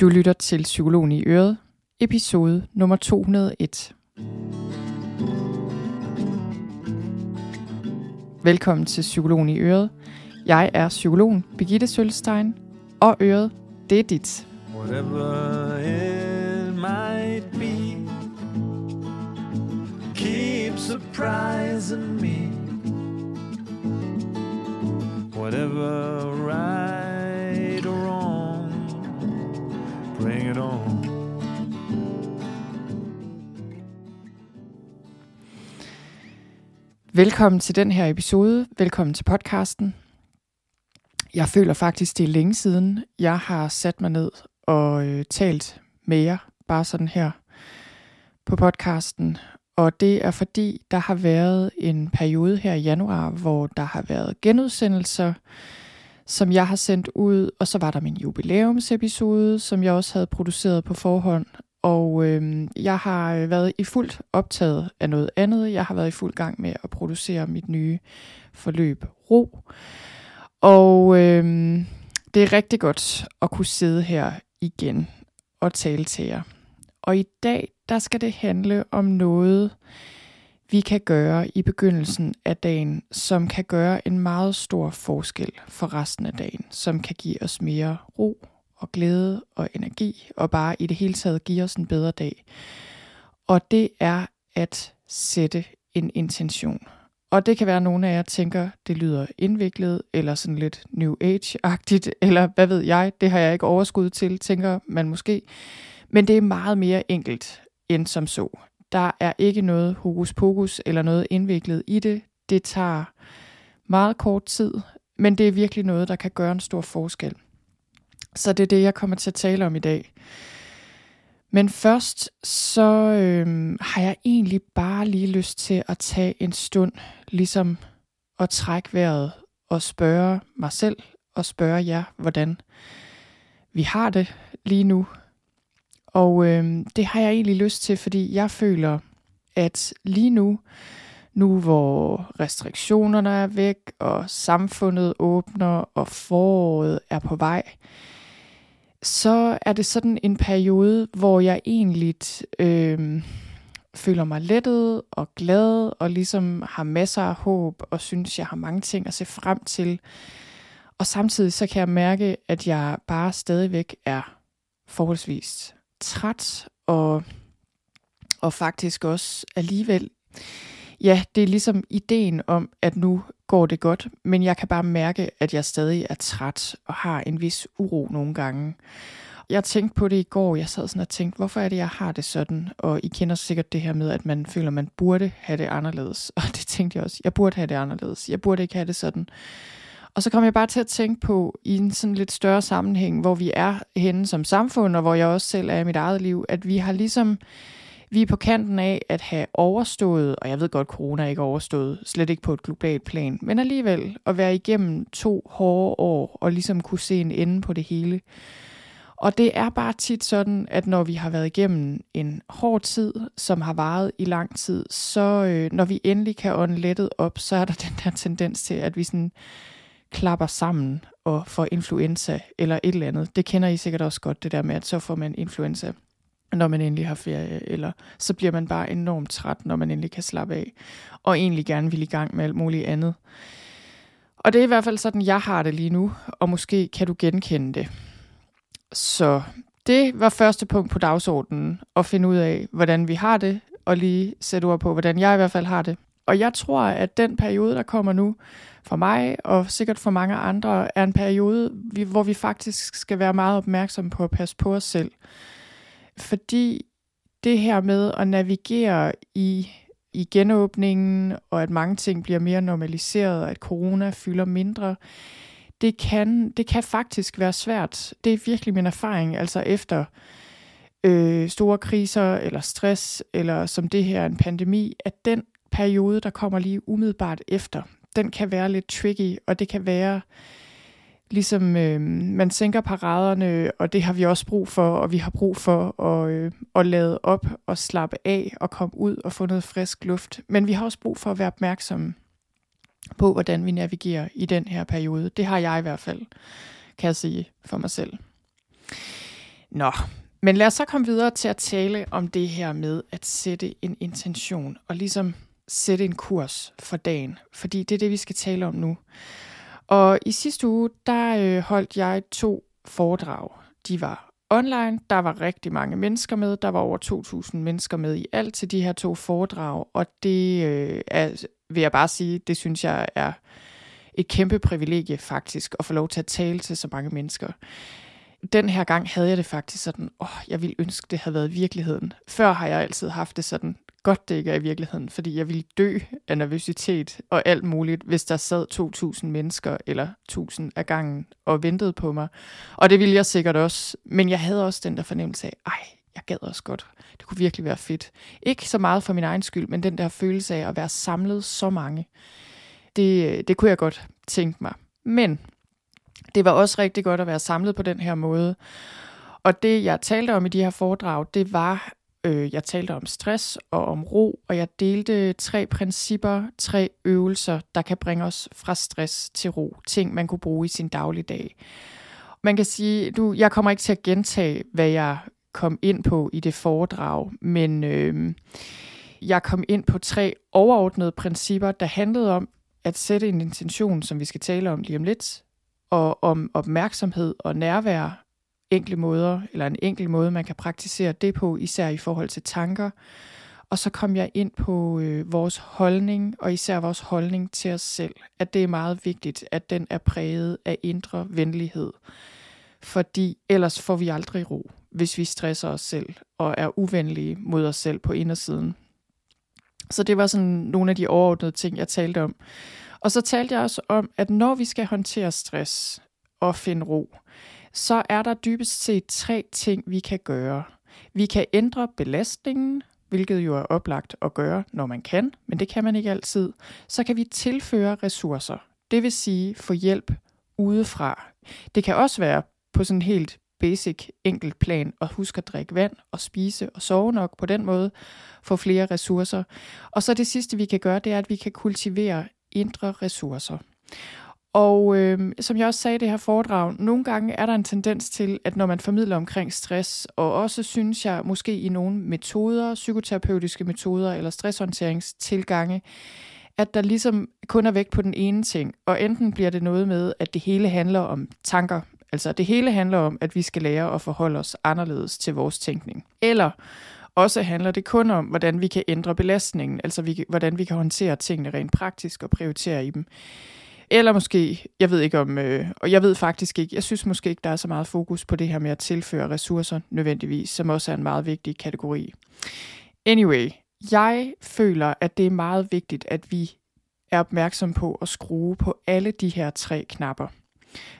Du lytter til Psykologen i Øret, episode nummer 201. Velkommen til Psykologen i Øret. Jeg er psykologen Birgitte Sølstein, og Øret, det er dit. Whatever it might be Keep surprising me Whatever right Velkommen til den her episode. Velkommen til podcasten. Jeg føler faktisk, det er længe siden, jeg har sat mig ned og øh, talt med jer, bare sådan her på podcasten. Og det er fordi, der har været en periode her i januar, hvor der har været genudsendelser, som jeg har sendt ud, og så var der min jubilæumsepisode, som jeg også havde produceret på forhånd. Og øh, jeg har øh, været i fuldt optaget af noget andet. Jeg har været i fuld gang med at producere mit nye forløb Ro. Og øh, det er rigtig godt at kunne sidde her igen og tale til jer. Og i dag, der skal det handle om noget, vi kan gøre i begyndelsen af dagen, som kan gøre en meget stor forskel for resten af dagen, som kan give os mere ro og glæde og energi, og bare i det hele taget give os en bedre dag. Og det er at sætte en intention. Og det kan være, at nogle af jer tænker, det lyder indviklet, eller sådan lidt New Age-agtigt, eller hvad ved jeg, det har jeg ikke overskud til, tænker man måske. Men det er meget mere enkelt end som så. Der er ikke noget hokus pokus eller noget indviklet i det. Det tager meget kort tid, men det er virkelig noget, der kan gøre en stor forskel. Så det er det, jeg kommer til at tale om i dag. Men først så øh, har jeg egentlig bare lige lyst til at tage en stund, ligesom at trække vejret og spørge mig selv og spørge jer, hvordan vi har det lige nu. Og øh, det har jeg egentlig lyst til, fordi jeg føler, at lige nu, nu hvor restriktionerne er væk, og samfundet åbner, og foråret er på vej, så er det sådan en periode, hvor jeg egentlig øh, føler mig lettet og glad, og ligesom har masser af håb, og synes, jeg har mange ting at se frem til. Og samtidig så kan jeg mærke, at jeg bare stadigvæk er forholdsvis træt, og, og faktisk også alligevel, ja, det er ligesom ideen om, at nu går det godt, men jeg kan bare mærke, at jeg stadig er træt og har en vis uro nogle gange. Jeg tænkte på det i går, jeg sad sådan og tænkte, hvorfor er det, jeg har det sådan? Og I kender sikkert det her med, at man føler, at man burde have det anderledes. Og det tænkte jeg også, jeg burde have det anderledes. Jeg burde ikke have det sådan. Og så kom jeg bare til at tænke på, i en sådan lidt større sammenhæng, hvor vi er henne som samfund, og hvor jeg også selv er i mit eget liv, at vi har ligesom vi er på kanten af at have overstået, og jeg ved godt, corona er ikke overstået, slet ikke på et globalt plan, men alligevel at være igennem to hårde år og ligesom kunne se en ende på det hele. Og det er bare tit sådan, at når vi har været igennem en hård tid, som har varet i lang tid, så øh, når vi endelig kan ånde lettet op, så er der den der tendens til, at vi sådan klapper sammen og får influenza eller et eller andet. Det kender I sikkert også godt, det der med, at så får man influenza når man endelig har ferie, eller så bliver man bare enormt træt, når man endelig kan slappe af, og egentlig gerne vil i gang med alt muligt andet. Og det er i hvert fald sådan, jeg har det lige nu, og måske kan du genkende det. Så det var første punkt på dagsordenen, at finde ud af, hvordan vi har det, og lige sætte ord på, hvordan jeg i hvert fald har det. Og jeg tror, at den periode, der kommer nu, for mig og sikkert for mange andre, er en periode, hvor vi faktisk skal være meget opmærksomme på at passe på os selv fordi det her med at navigere i, i genåbningen, og at mange ting bliver mere normaliseret, og at corona fylder mindre, det kan, det kan faktisk være svært. Det er virkelig min erfaring, altså efter øh, store kriser, eller stress, eller som det her en pandemi, at den periode, der kommer lige umiddelbart efter, den kan være lidt tricky, og det kan være ligesom øh, man sænker paraderne, og det har vi også brug for, og vi har brug for at, øh, at lade op og slappe af og komme ud og få noget frisk luft. Men vi har også brug for at være opmærksomme på, hvordan vi navigerer i den her periode. Det har jeg i hvert fald, kan jeg sige for mig selv. Nå, men lad os så komme videre til at tale om det her med at sætte en intention og ligesom sætte en kurs for dagen, fordi det er det, vi skal tale om nu. Og i sidste uge, der øh, holdt jeg to foredrag. De var online, der var rigtig mange mennesker med, der var over 2.000 mennesker med i alt til de her to foredrag, og det øh, er, vil jeg bare sige, det synes jeg er et kæmpe privilegie faktisk, at få lov til at tale til så mange mennesker. Den her gang havde jeg det faktisk sådan, åh, jeg ville ønske, det havde været virkeligheden. Før har jeg altid haft det sådan, godt det ikke er i virkeligheden, fordi jeg ville dø af nervøsitet og alt muligt, hvis der sad 2.000 mennesker eller 1.000 af gangen og ventede på mig. Og det ville jeg sikkert også, men jeg havde også den der fornemmelse af, ej, jeg gad også godt. Det kunne virkelig være fedt. Ikke så meget for min egen skyld, men den der følelse af at være samlet så mange. Det, det kunne jeg godt tænke mig. Men det var også rigtig godt at være samlet på den her måde. Og det, jeg talte om i de her foredrag, det var, øh, jeg talte om stress og om ro, og jeg delte tre principper, tre øvelser, der kan bringe os fra stress til ro. Ting, man kunne bruge i sin dagligdag. Man kan sige, du, jeg kommer ikke til at gentage, hvad jeg kom ind på i det foredrag, men øh, jeg kom ind på tre overordnede principper, der handlede om at sætte en intention, som vi skal tale om lige om lidt, og om opmærksomhed og nærvær, enkle måder, eller en enkel måde, man kan praktisere det på, især i forhold til tanker. Og så kom jeg ind på øh, vores holdning, og især vores holdning til os selv, at det er meget vigtigt, at den er præget af indre venlighed. Fordi ellers får vi aldrig ro, hvis vi stresser os selv og er uvenlige mod os selv på indersiden. Så det var sådan nogle af de overordnede ting, jeg talte om. Og så talte jeg også om, at når vi skal håndtere stress og finde ro, så er der dybest set tre ting, vi kan gøre. Vi kan ændre belastningen, hvilket jo er oplagt at gøre, når man kan, men det kan man ikke altid. Så kan vi tilføre ressourcer, det vil sige få hjælp udefra. Det kan også være på sådan helt basic, enkelt plan at huske at drikke vand og spise og sove nok på den måde, få flere ressourcer. Og så det sidste, vi kan gøre, det er, at vi kan kultivere indre ressourcer. Og øh, som jeg også sagde i det her foredrag, nogle gange er der en tendens til, at når man formidler omkring stress, og også synes jeg måske i nogle metoder, psykoterapeutiske metoder eller stresshåndteringstilgange, at der ligesom kun er vægt på den ene ting, og enten bliver det noget med, at det hele handler om tanker, altså det hele handler om, at vi skal lære at forholde os anderledes til vores tænkning. Eller også handler det kun om, hvordan vi kan ændre belastningen, altså vi, hvordan vi kan håndtere tingene rent praktisk og prioritere i dem. Eller måske, jeg ved ikke om, øh, og jeg ved faktisk ikke, jeg synes måske ikke, der er så meget fokus på det her med at tilføre ressourcer nødvendigvis, som også er en meget vigtig kategori. Anyway, jeg føler, at det er meget vigtigt, at vi er opmærksom på at skrue på alle de her tre knapper.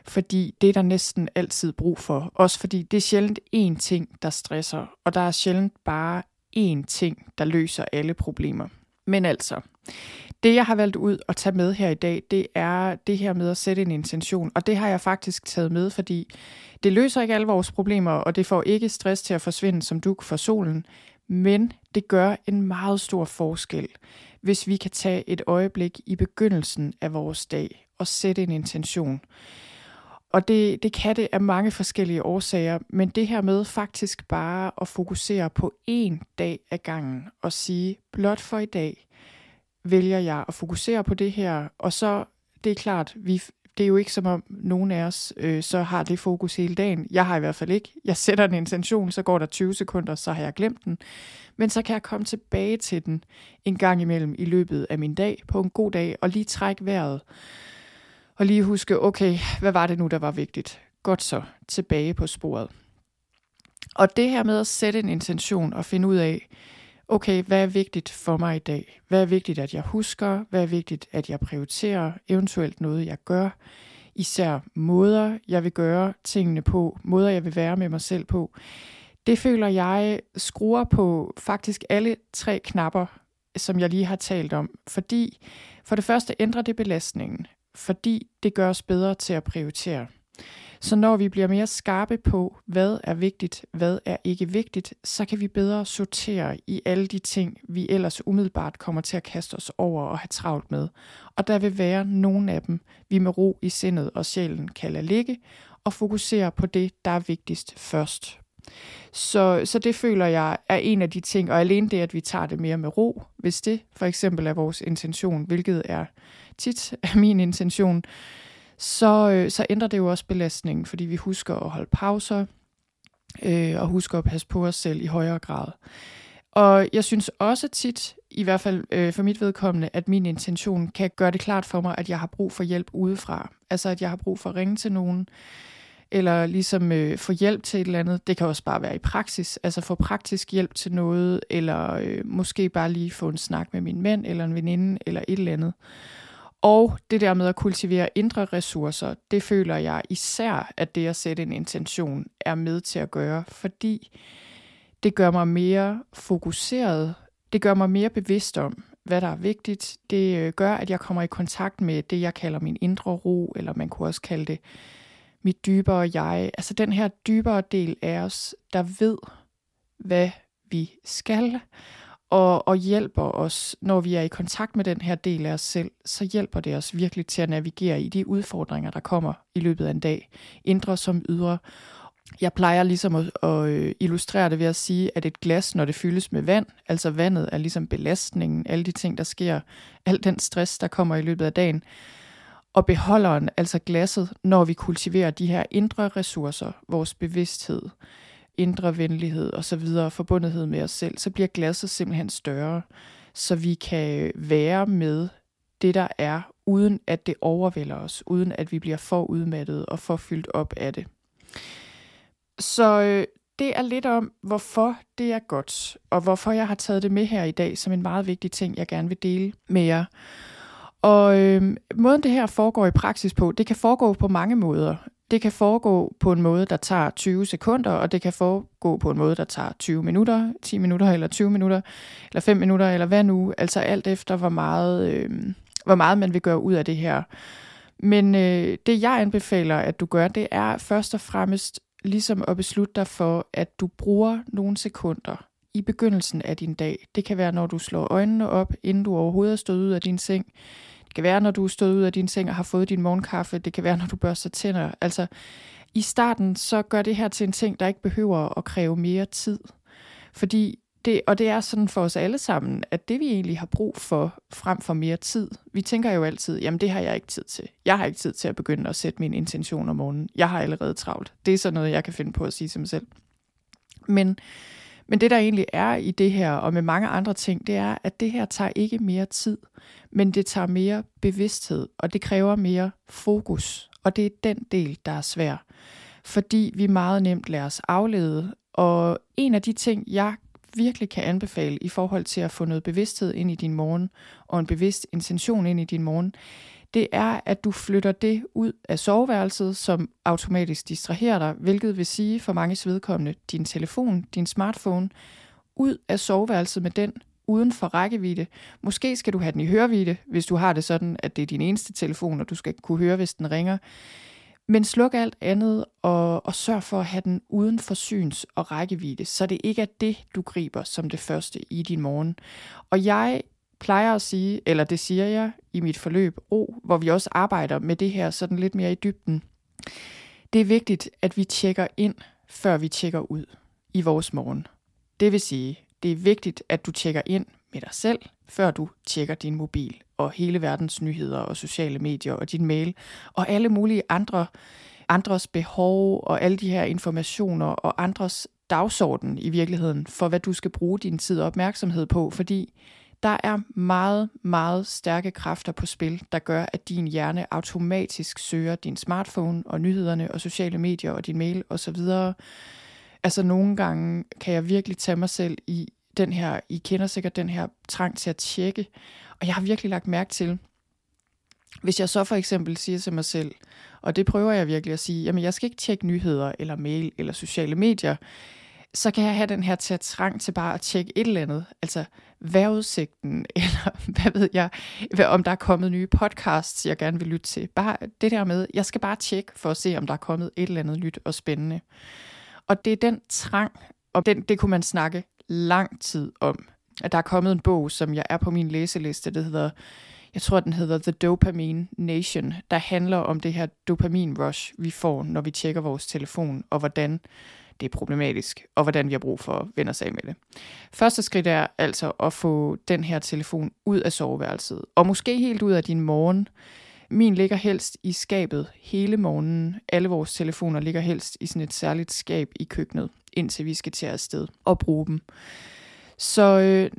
Fordi det er der næsten altid brug for. Også fordi det er sjældent én ting, der stresser, og der er sjældent bare én ting, der løser alle problemer. Men altså, det jeg har valgt ud at tage med her i dag, det er det her med at sætte en intention. Og det har jeg faktisk taget med, fordi det løser ikke alle vores problemer, og det får ikke stress til at forsvinde som duk for solen. Men det gør en meget stor forskel, hvis vi kan tage et øjeblik i begyndelsen af vores dag og sætte en intention. Og det, det kan det af mange forskellige årsager, men det her med faktisk bare at fokusere på én dag ad gangen og sige, blot for i dag vælger jeg at fokusere på det her, og så, det er klart, vi, det er jo ikke som om nogen af os øh, så har det fokus hele dagen. Jeg har i hvert fald ikke. Jeg sætter en intention, så går der 20 sekunder, så har jeg glemt den. Men så kan jeg komme tilbage til den en gang imellem i løbet af min dag, på en god dag, og lige trække vejret. Og lige huske, okay, hvad var det nu, der var vigtigt? Godt så, tilbage på sporet. Og det her med at sætte en intention og finde ud af, okay, hvad er vigtigt for mig i dag? Hvad er vigtigt, at jeg husker? Hvad er vigtigt, at jeg prioriterer? Eventuelt noget, jeg gør. Især måder, jeg vil gøre tingene på. Måder, jeg vil være med mig selv på. Det føler jeg skruer på faktisk alle tre knapper, som jeg lige har talt om. Fordi for det første ændrer det belastningen. Fordi det gør os bedre til at prioritere. Så når vi bliver mere skarpe på, hvad er vigtigt, hvad er ikke vigtigt, så kan vi bedre sortere i alle de ting, vi ellers umiddelbart kommer til at kaste os over og have travlt med. Og der vil være nogle af dem, vi med ro i sindet og sjælen kan lade ligge, og fokusere på det, der er vigtigst først. Så, så det føler jeg er en af de ting, og alene det, at vi tager det mere med ro, hvis det for eksempel er vores intention, hvilket er tit er min intention, så, øh, så ændrer det jo også belastningen, fordi vi husker at holde pauser, øh, og husker at passe på os selv i højere grad. Og jeg synes også tit, i hvert fald øh, for mit vedkommende, at min intention kan gøre det klart for mig, at jeg har brug for hjælp udefra. Altså at jeg har brug for at ringe til nogen, eller ligesom øh, få hjælp til et eller andet. Det kan også bare være i praksis, altså få praktisk hjælp til noget, eller øh, måske bare lige få en snak med min mand, eller en veninde, eller et eller andet. Og det der med at kultivere indre ressourcer, det føler jeg især, at det at sætte en intention er med til at gøre, fordi det gør mig mere fokuseret, det gør mig mere bevidst om, hvad der er vigtigt. Det øh, gør, at jeg kommer i kontakt med det, jeg kalder min indre ro, eller man kunne også kalde det mit dybere jeg. Altså den her dybere del af os, der ved, hvad vi skal, og, og hjælper os, når vi er i kontakt med den her del af os selv, så hjælper det os virkelig til at navigere i de udfordringer, der kommer i løbet af en dag, indre som ydre. Jeg plejer ligesom at, at øh, illustrere det ved at sige, at et glas, når det fyldes med vand, altså vandet er ligesom belastningen, alle de ting, der sker, al den stress, der kommer i løbet af dagen, og beholderen, altså glasset, når vi kultiverer de her indre ressourcer, vores bevidsthed, indre venlighed og så videre, forbundethed med os selv, så bliver glasset simpelthen større, så vi kan være med det, der er, uden at det overvælder os, uden at vi bliver for udmattet og for fyldt op af det. Så øh, det er lidt om, hvorfor det er godt, og hvorfor jeg har taget det med her i dag som en meget vigtig ting, jeg gerne vil dele med jer. Og øh, måden det her foregår i praksis på, det kan foregå på mange måder. Det kan foregå på en måde, der tager 20 sekunder, og det kan foregå på en måde, der tager 20 minutter, 10 minutter eller 20 minutter, eller 5 minutter, eller hvad nu. Altså alt efter, hvor meget, øh, hvor meget man vil gøre ud af det her. Men øh, det jeg anbefaler, at du gør, det er først og fremmest ligesom at beslutte dig for, at du bruger nogle sekunder i begyndelsen af din dag. Det kan være, når du slår øjnene op, inden du overhovedet er stået ud af din seng. Det kan være, når du er stået ud af din seng og har fået din morgenkaffe. Det kan være, når du børster tænder. Altså, i starten, så gør det her til en ting, der ikke behøver at kræve mere tid. Fordi det, og det er sådan for os alle sammen, at det vi egentlig har brug for, frem for mere tid. Vi tænker jo altid, jamen det har jeg ikke tid til. Jeg har ikke tid til at begynde at sætte min intention om morgenen. Jeg har allerede travlt. Det er sådan noget, jeg kan finde på at sige til mig selv. Men men det, der egentlig er i det her, og med mange andre ting, det er, at det her tager ikke mere tid, men det tager mere bevidsthed, og det kræver mere fokus. Og det er den del, der er svær. Fordi vi meget nemt lader os aflede. Og en af de ting, jeg virkelig kan anbefale i forhold til at få noget bevidsthed ind i din morgen, og en bevidst intention ind i din morgen, det er, at du flytter det ud af soveværelset, som automatisk distraherer dig, hvilket vil sige for mange vedkommende din telefon, din smartphone, ud af soveværelset med den, uden for rækkevidde. Måske skal du have den i hørvidde, hvis du har det sådan, at det er din eneste telefon, og du skal kunne høre, hvis den ringer. Men sluk alt andet og, og sørg for at have den uden for syns- og rækkevidde, så det ikke er det, du griber som det første i din morgen. Og jeg plejer at sige, eller det siger jeg i mit forløb ro, hvor vi også arbejder med det her sådan lidt mere i dybden. Det er vigtigt, at vi tjekker ind, før vi tjekker ud i vores morgen. Det vil sige, det er vigtigt, at du tjekker ind med dig selv, før du tjekker din mobil og hele verdens nyheder og sociale medier og din mail og alle mulige andre andres behov og alle de her informationer og andres dagsorden i virkeligheden for, hvad du skal bruge din tid og opmærksomhed på, fordi der er meget, meget stærke kræfter på spil, der gør, at din hjerne automatisk søger din smartphone og nyhederne og sociale medier og din mail osv. Altså nogle gange kan jeg virkelig tage mig selv i den her, I kender sikkert den her trang til at tjekke, og jeg har virkelig lagt mærke til, hvis jeg så for eksempel siger til mig selv, og det prøver jeg virkelig at sige, jamen jeg skal ikke tjekke nyheder eller mail eller sociale medier, så kan jeg have den her til trang til bare at tjekke et eller andet. Altså vejrudsigten, eller hvad ved jeg, om der er kommet nye podcasts, jeg gerne vil lytte til. Bare det der med, jeg skal bare tjekke for at se, om der er kommet et eller andet nyt og spændende. Og det er den trang, og den, det kunne man snakke lang tid om. At der er kommet en bog, som jeg er på min læseliste, det hedder jeg tror, den hedder The Dopamine Nation, der handler om det her dopamin rush, vi får, når vi tjekker vores telefon, og hvordan det er problematisk, og hvordan vi har brug for at vende os af med det. Første skridt er altså at få den her telefon ud af soveværelset, og måske helt ud af din morgen. Min ligger helst i skabet hele morgenen. Alle vores telefoner ligger helst i sådan et særligt skab i køkkenet, indtil vi skal til afsted og bruge dem. Så øh,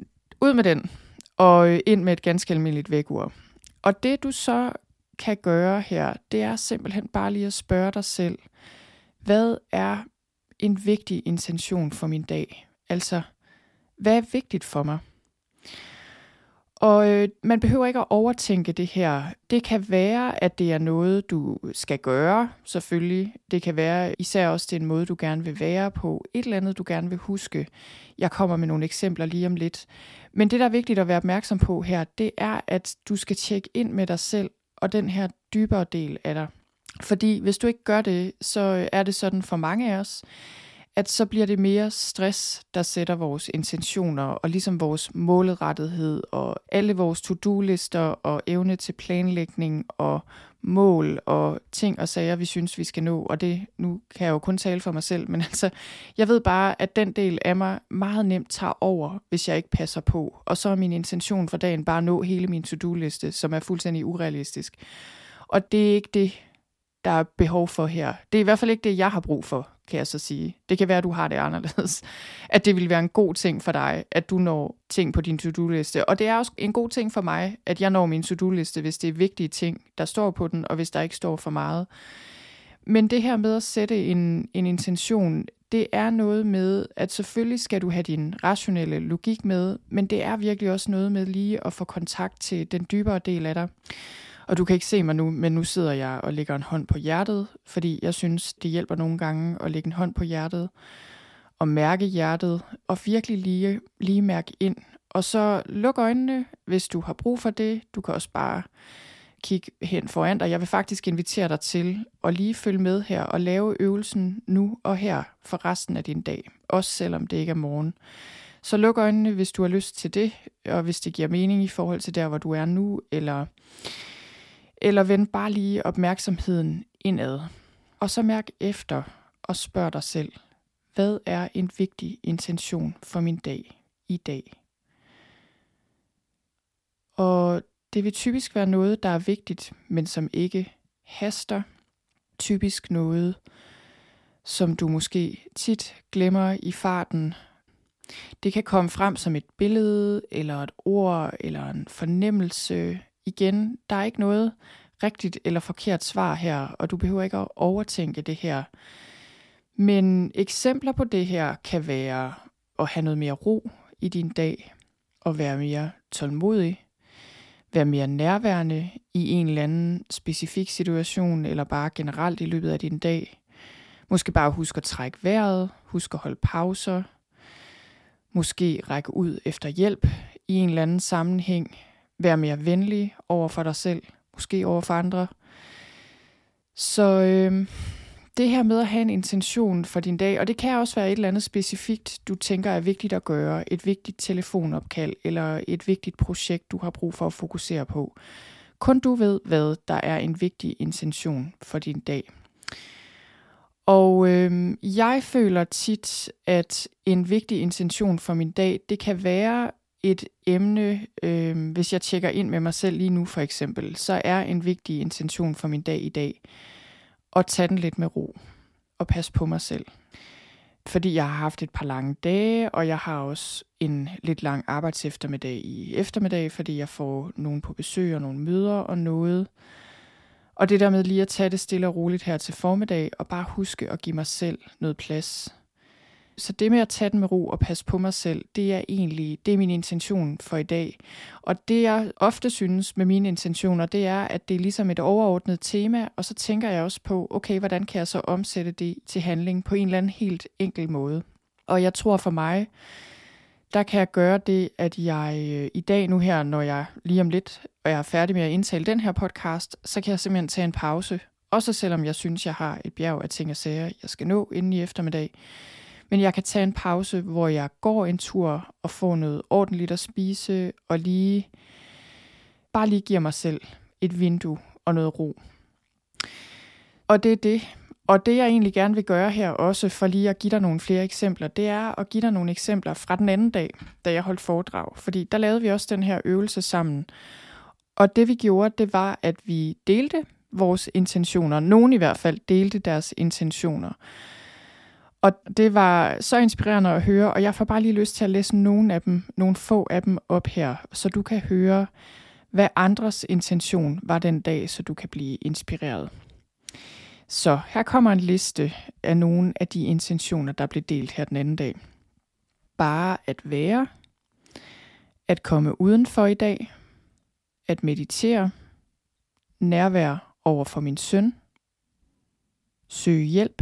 ud med den, og øh, ind med et ganske almindeligt vækkeur. Og det du så kan gøre her, det er simpelthen bare lige at spørge dig selv, hvad er en vigtig intention for min dag? Altså, hvad er vigtigt for mig? Og øh, man behøver ikke at overtænke det her. Det kan være, at det er noget, du skal gøre, selvfølgelig. Det kan være især også, det er en måde, du gerne vil være på. Et eller andet, du gerne vil huske. Jeg kommer med nogle eksempler lige om lidt. Men det, der er vigtigt at være opmærksom på her, det er, at du skal tjekke ind med dig selv og den her dybere del af dig. Fordi hvis du ikke gør det, så øh, er det sådan for mange af os, at så bliver det mere stress, der sætter vores intentioner og ligesom vores målrettethed og alle vores to-do-lister og evne til planlægning og mål og ting og sager, vi synes, vi skal nå. Og det, nu kan jeg jo kun tale for mig selv, men altså, jeg ved bare, at den del af mig meget nemt tager over, hvis jeg ikke passer på. Og så er min intention for dagen bare at nå hele min to-do-liste, som er fuldstændig urealistisk. Og det er ikke det, der er behov for her. Det er i hvert fald ikke det, jeg har brug for, kan jeg så sige. Det kan være, at du har det anderledes. At det vil være en god ting for dig, at du når ting på din to-do-liste. Og det er også en god ting for mig, at jeg når min to-do-liste, hvis det er vigtige ting, der står på den, og hvis der ikke står for meget. Men det her med at sætte en, en intention, det er noget med, at selvfølgelig skal du have din rationelle logik med, men det er virkelig også noget med lige at få kontakt til den dybere del af dig. Og du kan ikke se mig nu, men nu sidder jeg og lægger en hånd på hjertet, fordi jeg synes, det hjælper nogle gange at lægge en hånd på hjertet og mærke hjertet og virkelig lige, lige mærke ind. Og så luk øjnene, hvis du har brug for det. Du kan også bare kigge hen foran dig. Jeg vil faktisk invitere dig til at lige følge med her og lave øvelsen nu og her for resten af din dag. Også selvom det ikke er morgen. Så luk øjnene, hvis du har lyst til det, og hvis det giver mening i forhold til der, hvor du er nu, eller eller vend bare lige opmærksomheden indad. Og så mærk efter og spørg dig selv, hvad er en vigtig intention for min dag i dag? Og det vil typisk være noget, der er vigtigt, men som ikke haster. Typisk noget, som du måske tit glemmer i farten. Det kan komme frem som et billede, eller et ord, eller en fornemmelse, igen, der er ikke noget rigtigt eller forkert svar her, og du behøver ikke at overtænke det her. Men eksempler på det her kan være at have noget mere ro i din dag, og være mere tålmodig, være mere nærværende i en eller anden specifik situation, eller bare generelt i løbet af din dag. Måske bare huske at trække vejret, huske at holde pauser, måske række ud efter hjælp i en eller anden sammenhæng, være mere venlig over for dig selv, måske over for andre. Så øh, det her med at have en intention for din dag, og det kan også være et eller andet specifikt, du tænker er vigtigt at gøre, et vigtigt telefonopkald eller et vigtigt projekt, du har brug for at fokusere på. Kun du ved, hvad der er en vigtig intention for din dag. Og øh, jeg føler tit, at en vigtig intention for min dag, det kan være et emne, øh, hvis jeg tjekker ind med mig selv lige nu for eksempel, så er en vigtig intention for min dag i dag at tage den lidt med ro og passe på mig selv. Fordi jeg har haft et par lange dage, og jeg har også en lidt lang arbejdseftermiddag i eftermiddag, fordi jeg får nogen på besøg og nogle møder og noget. Og det der med lige at tage det stille og roligt her til formiddag, og bare huske at give mig selv noget plads så det med at tage den med ro og passe på mig selv, det er egentlig det er min intention for i dag. Og det jeg ofte synes med mine intentioner, det er, at det er ligesom et overordnet tema, og så tænker jeg også på, okay, hvordan kan jeg så omsætte det til handling på en eller anden helt enkel måde. Og jeg tror for mig, der kan jeg gøre det, at jeg øh, i dag nu her, når jeg lige om lidt og jeg er færdig med at indtale den her podcast, så kan jeg simpelthen tage en pause. Også selvom jeg synes, jeg har et bjerg af ting og sager, jeg skal nå inden i eftermiddag. Men jeg kan tage en pause, hvor jeg går en tur og får noget ordentligt at spise, og lige bare lige giver mig selv et vindue og noget ro. Og det er det. Og det jeg egentlig gerne vil gøre her også, for lige at give dig nogle flere eksempler, det er at give dig nogle eksempler fra den anden dag, da jeg holdt foredrag. Fordi der lavede vi også den her øvelse sammen. Og det vi gjorde, det var, at vi delte vores intentioner. Nogen i hvert fald delte deres intentioner. Og det var så inspirerende at høre, og jeg får bare lige lyst til at læse nogle af dem, nogle få af dem op her, så du kan høre, hvad andres intention var den dag, så du kan blive inspireret. Så her kommer en liste af nogle af de intentioner, der blev delt her den anden dag. Bare at være, at komme udenfor i dag, at meditere, nærvær over for min søn, søge hjælp,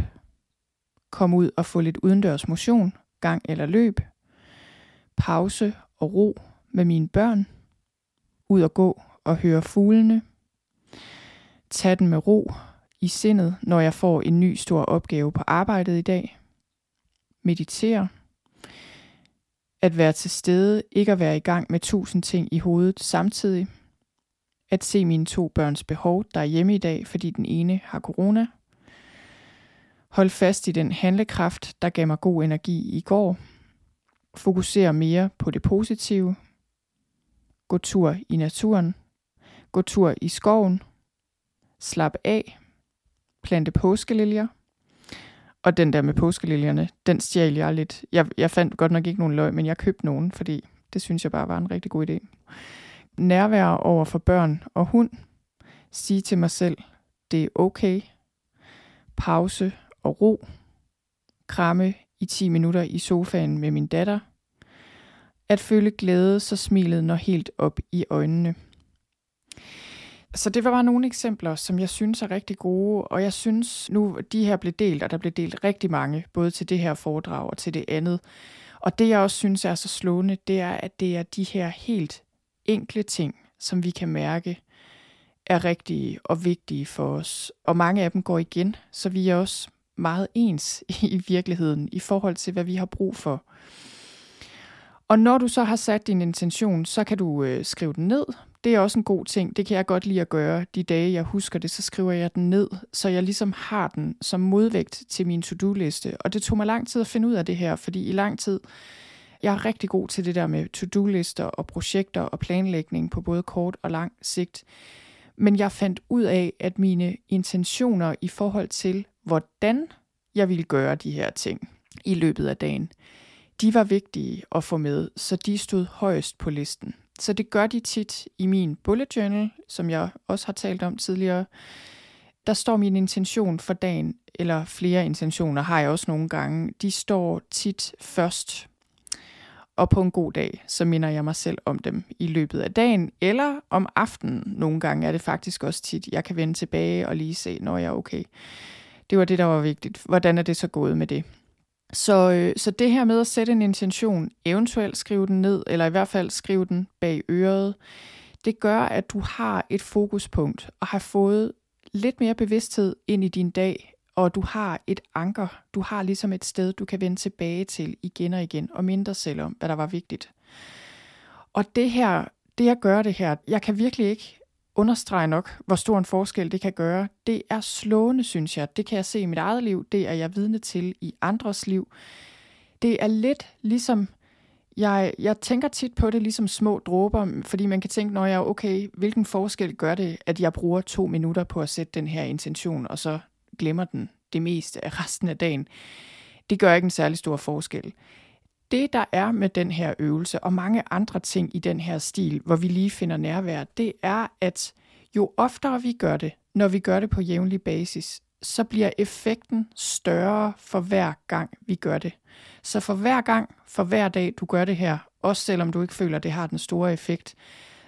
komme ud og få lidt udendørs motion, gang eller løb, pause og ro med mine børn, ud og gå og høre fuglene, tag den med ro i sindet, når jeg får en ny stor opgave på arbejdet i dag, meditere, at være til stede, ikke at være i gang med tusind ting i hovedet samtidig, at se mine to børns behov, der er hjemme i dag, fordi den ene har corona. Hold fast i den handlekraft, der gav mig god energi i går. Fokuser mere på det positive. Gå tur i naturen. Gå tur i skoven. Slap af. Plante påskeliljer. Og den der med påskeliljerne, den stjal jeg lidt. Jeg, jeg fandt godt nok ikke nogen løg, men jeg købte nogen, fordi det synes jeg bare var en rigtig god idé nærvær over for børn og hund. Sige til mig selv, det er okay. Pause og ro. Kramme i 10 minutter i sofaen med min datter. At føle glæde, så smilet når helt op i øjnene. Så det var bare nogle eksempler, som jeg synes er rigtig gode, og jeg synes nu, de her blev delt, og der blev delt rigtig mange, både til det her foredrag og til det andet. Og det jeg også synes er så slående, det er, at det er de her helt enkle ting, som vi kan mærke er rigtige og vigtige for os. Og mange af dem går igen, så vi er også meget ens i virkeligheden i forhold til, hvad vi har brug for. Og når du så har sat din intention, så kan du øh, skrive den ned. Det er også en god ting. Det kan jeg godt lide at gøre. De dage, jeg husker det, så skriver jeg den ned, så jeg ligesom har den som modvægt til min to-do-liste. Og det tog mig lang tid at finde ud af det her, fordi i lang tid, jeg er rigtig god til det der med to-do-lister og projekter og planlægning på både kort og lang sigt. Men jeg fandt ud af, at mine intentioner i forhold til, hvordan jeg ville gøre de her ting i løbet af dagen, de var vigtige at få med, så de stod højst på listen. Så det gør de tit i min bullet journal, som jeg også har talt om tidligere. Der står min intention for dagen, eller flere intentioner har jeg også nogle gange. De står tit først og på en god dag, så minder jeg mig selv om dem i løbet af dagen, eller om aftenen. Nogle gange er det faktisk også tit, jeg kan vende tilbage og lige se, når jeg er okay. Det var det, der var vigtigt. Hvordan er det så gået med det? Så, øh, så det her med at sætte en intention, eventuelt skrive den ned, eller i hvert fald skrive den bag øret, det gør, at du har et fokuspunkt og har fået lidt mere bevidsthed ind i din dag, og du har et anker. Du har ligesom et sted, du kan vende tilbage til igen og igen, og mindre selv om, hvad der var vigtigt. Og det her, det at gøre det her, jeg kan virkelig ikke understreger nok, hvor stor en forskel det kan gøre. Det er slående, synes jeg. Det kan jeg se i mit eget liv. Det er jeg vidne til i andres liv. Det er lidt ligesom, jeg, jeg tænker tit på det ligesom små dråber, fordi man kan tænke, når jeg okay, hvilken forskel gør det, at jeg bruger to minutter på at sætte den her intention, og så glemmer den det meste af resten af dagen. Det gør ikke en særlig stor forskel. Det, der er med den her øvelse, og mange andre ting i den her stil, hvor vi lige finder nærvær, det er, at jo oftere vi gør det, når vi gør det på jævnlig basis, så bliver effekten større for hver gang, vi gør det. Så for hver gang, for hver dag, du gør det her, også selvom du ikke føler, at det har den store effekt,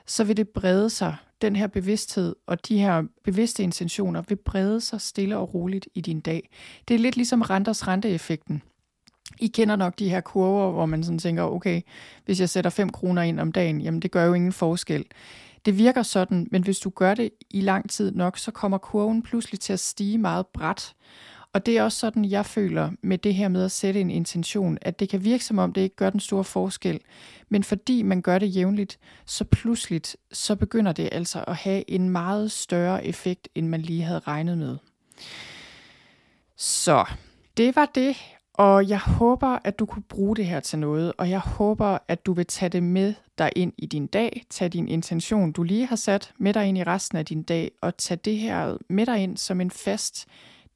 så vil det brede sig den her bevidsthed og de her bevidste intentioner vil brede sig stille og roligt i din dag. Det er lidt ligesom renters renteeffekten. I kender nok de her kurver, hvor man sådan tænker, okay, hvis jeg sætter 5 kroner ind om dagen, jamen det gør jo ingen forskel. Det virker sådan, men hvis du gør det i lang tid nok, så kommer kurven pludselig til at stige meget bræt. Og det er også sådan, jeg føler med det her med at sætte en intention, at det kan virke som om, det ikke gør den store forskel. Men fordi man gør det jævnligt, så pludseligt, så begynder det altså at have en meget større effekt, end man lige havde regnet med. Så det var det, og jeg håber, at du kunne bruge det her til noget, og jeg håber, at du vil tage det med dig ind i din dag, tage din intention, du lige har sat med dig ind i resten af din dag, og tage det her med dig ind som en fast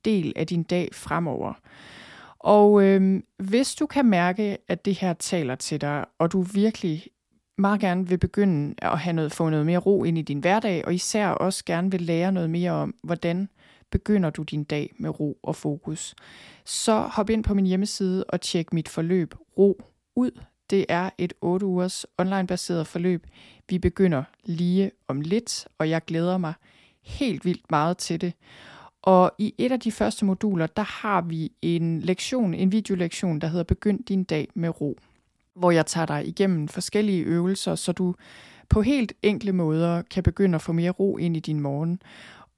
del af din dag fremover. Og øh, hvis du kan mærke, at det her taler til dig, og du virkelig meget gerne vil begynde at have noget, få noget mere ro ind i din hverdag, og især også gerne vil lære noget mere om, hvordan begynder du din dag med ro og fokus, så hop ind på min hjemmeside og tjek mit forløb Ro ud. Det er et 8 ugers online-baseret forløb. Vi begynder lige om lidt, og jeg glæder mig helt vildt meget til det. Og i et af de første moduler, der har vi en lektion, en videolektion, der hedder Begynd din dag med ro, hvor jeg tager dig igennem forskellige øvelser, så du på helt enkle måder kan begynde at få mere ro ind i din morgen.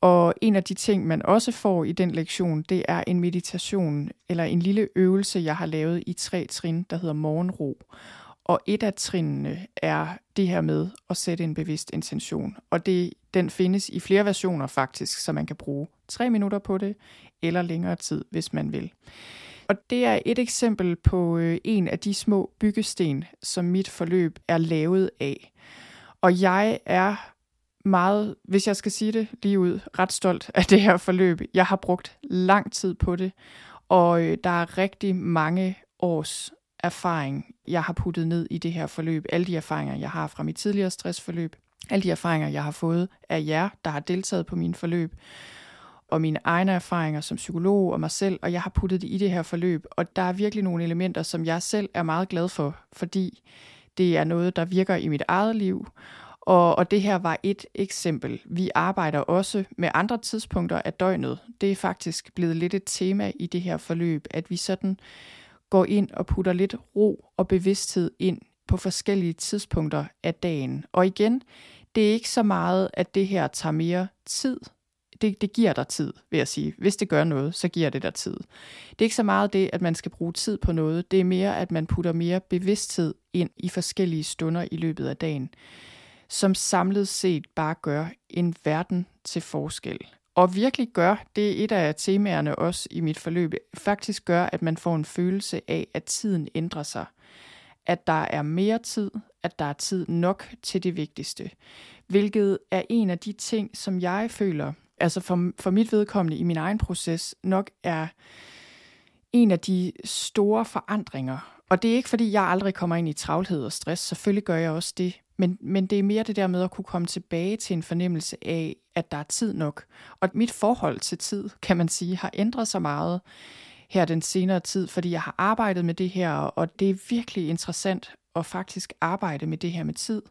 Og en af de ting, man også får i den lektion, det er en meditation eller en lille øvelse, jeg har lavet i tre trin, der hedder morgenro. Og et af trinene er det her med at sætte en bevidst intention. Og det, den findes i flere versioner faktisk, så man kan bruge tre minutter på det, eller længere tid, hvis man vil. Og det er et eksempel på øh, en af de små byggesten, som mit forløb er lavet af. Og jeg er meget, hvis jeg skal sige det lige ud, ret stolt af det her forløb. Jeg har brugt lang tid på det, og øh, der er rigtig mange års erfaring, jeg har puttet ned i det her forløb. Alle de erfaringer, jeg har fra mit tidligere stressforløb. Alle de erfaringer, jeg har fået af jer, der har deltaget på min forløb. Og mine egne erfaringer som psykolog og mig selv, og jeg har puttet det i det her forløb. Og der er virkelig nogle elementer, som jeg selv er meget glad for, fordi det er noget, der virker i mit eget liv, og, og det her var et eksempel. Vi arbejder også med andre tidspunkter af døgnet. Det er faktisk blevet lidt et tema i det her forløb, at vi sådan går ind og putter lidt ro og bevidsthed ind på forskellige tidspunkter af dagen. Og igen, det er ikke så meget, at det her tager mere tid. Det, det giver dig tid, vil jeg sige. Hvis det gør noget, så giver det dig tid. Det er ikke så meget det, at man skal bruge tid på noget. Det er mere, at man putter mere bevidsthed ind i forskellige stunder i løbet af dagen som samlet set bare gør en verden til forskel. Og virkelig gør, det er et af temaerne også i mit forløb, faktisk gør, at man får en følelse af, at tiden ændrer sig. At der er mere tid, at der er tid nok til det vigtigste. Hvilket er en af de ting, som jeg føler, altså for, for mit vedkommende i min egen proces, nok er en af de store forandringer. Og det er ikke, fordi jeg aldrig kommer ind i travlhed og stress. Selvfølgelig gør jeg også det. Men, men det er mere det der med at kunne komme tilbage til en fornemmelse af, at der er tid nok. Og mit forhold til tid, kan man sige, har ændret sig meget her den senere tid, fordi jeg har arbejdet med det her, og det er virkelig interessant at faktisk arbejde med det her med tid,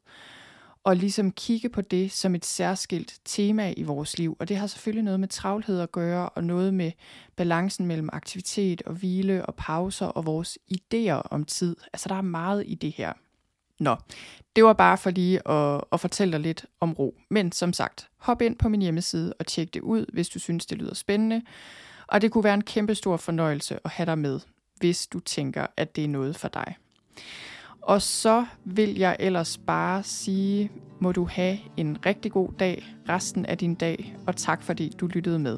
og ligesom kigge på det som et særskilt tema i vores liv. Og det har selvfølgelig noget med travlhed at gøre, og noget med balancen mellem aktivitet og hvile og pauser og vores idéer om tid. Altså der er meget i det her. Nå, det var bare for lige at, at fortælle dig lidt om ro. Men som sagt, hop ind på min hjemmeside og tjek det ud, hvis du synes, det lyder spændende. Og det kunne være en kæmpe stor fornøjelse at have dig med, hvis du tænker, at det er noget for dig. Og så vil jeg ellers bare sige, må du have en rigtig god dag resten af din dag, og tak fordi du lyttede med.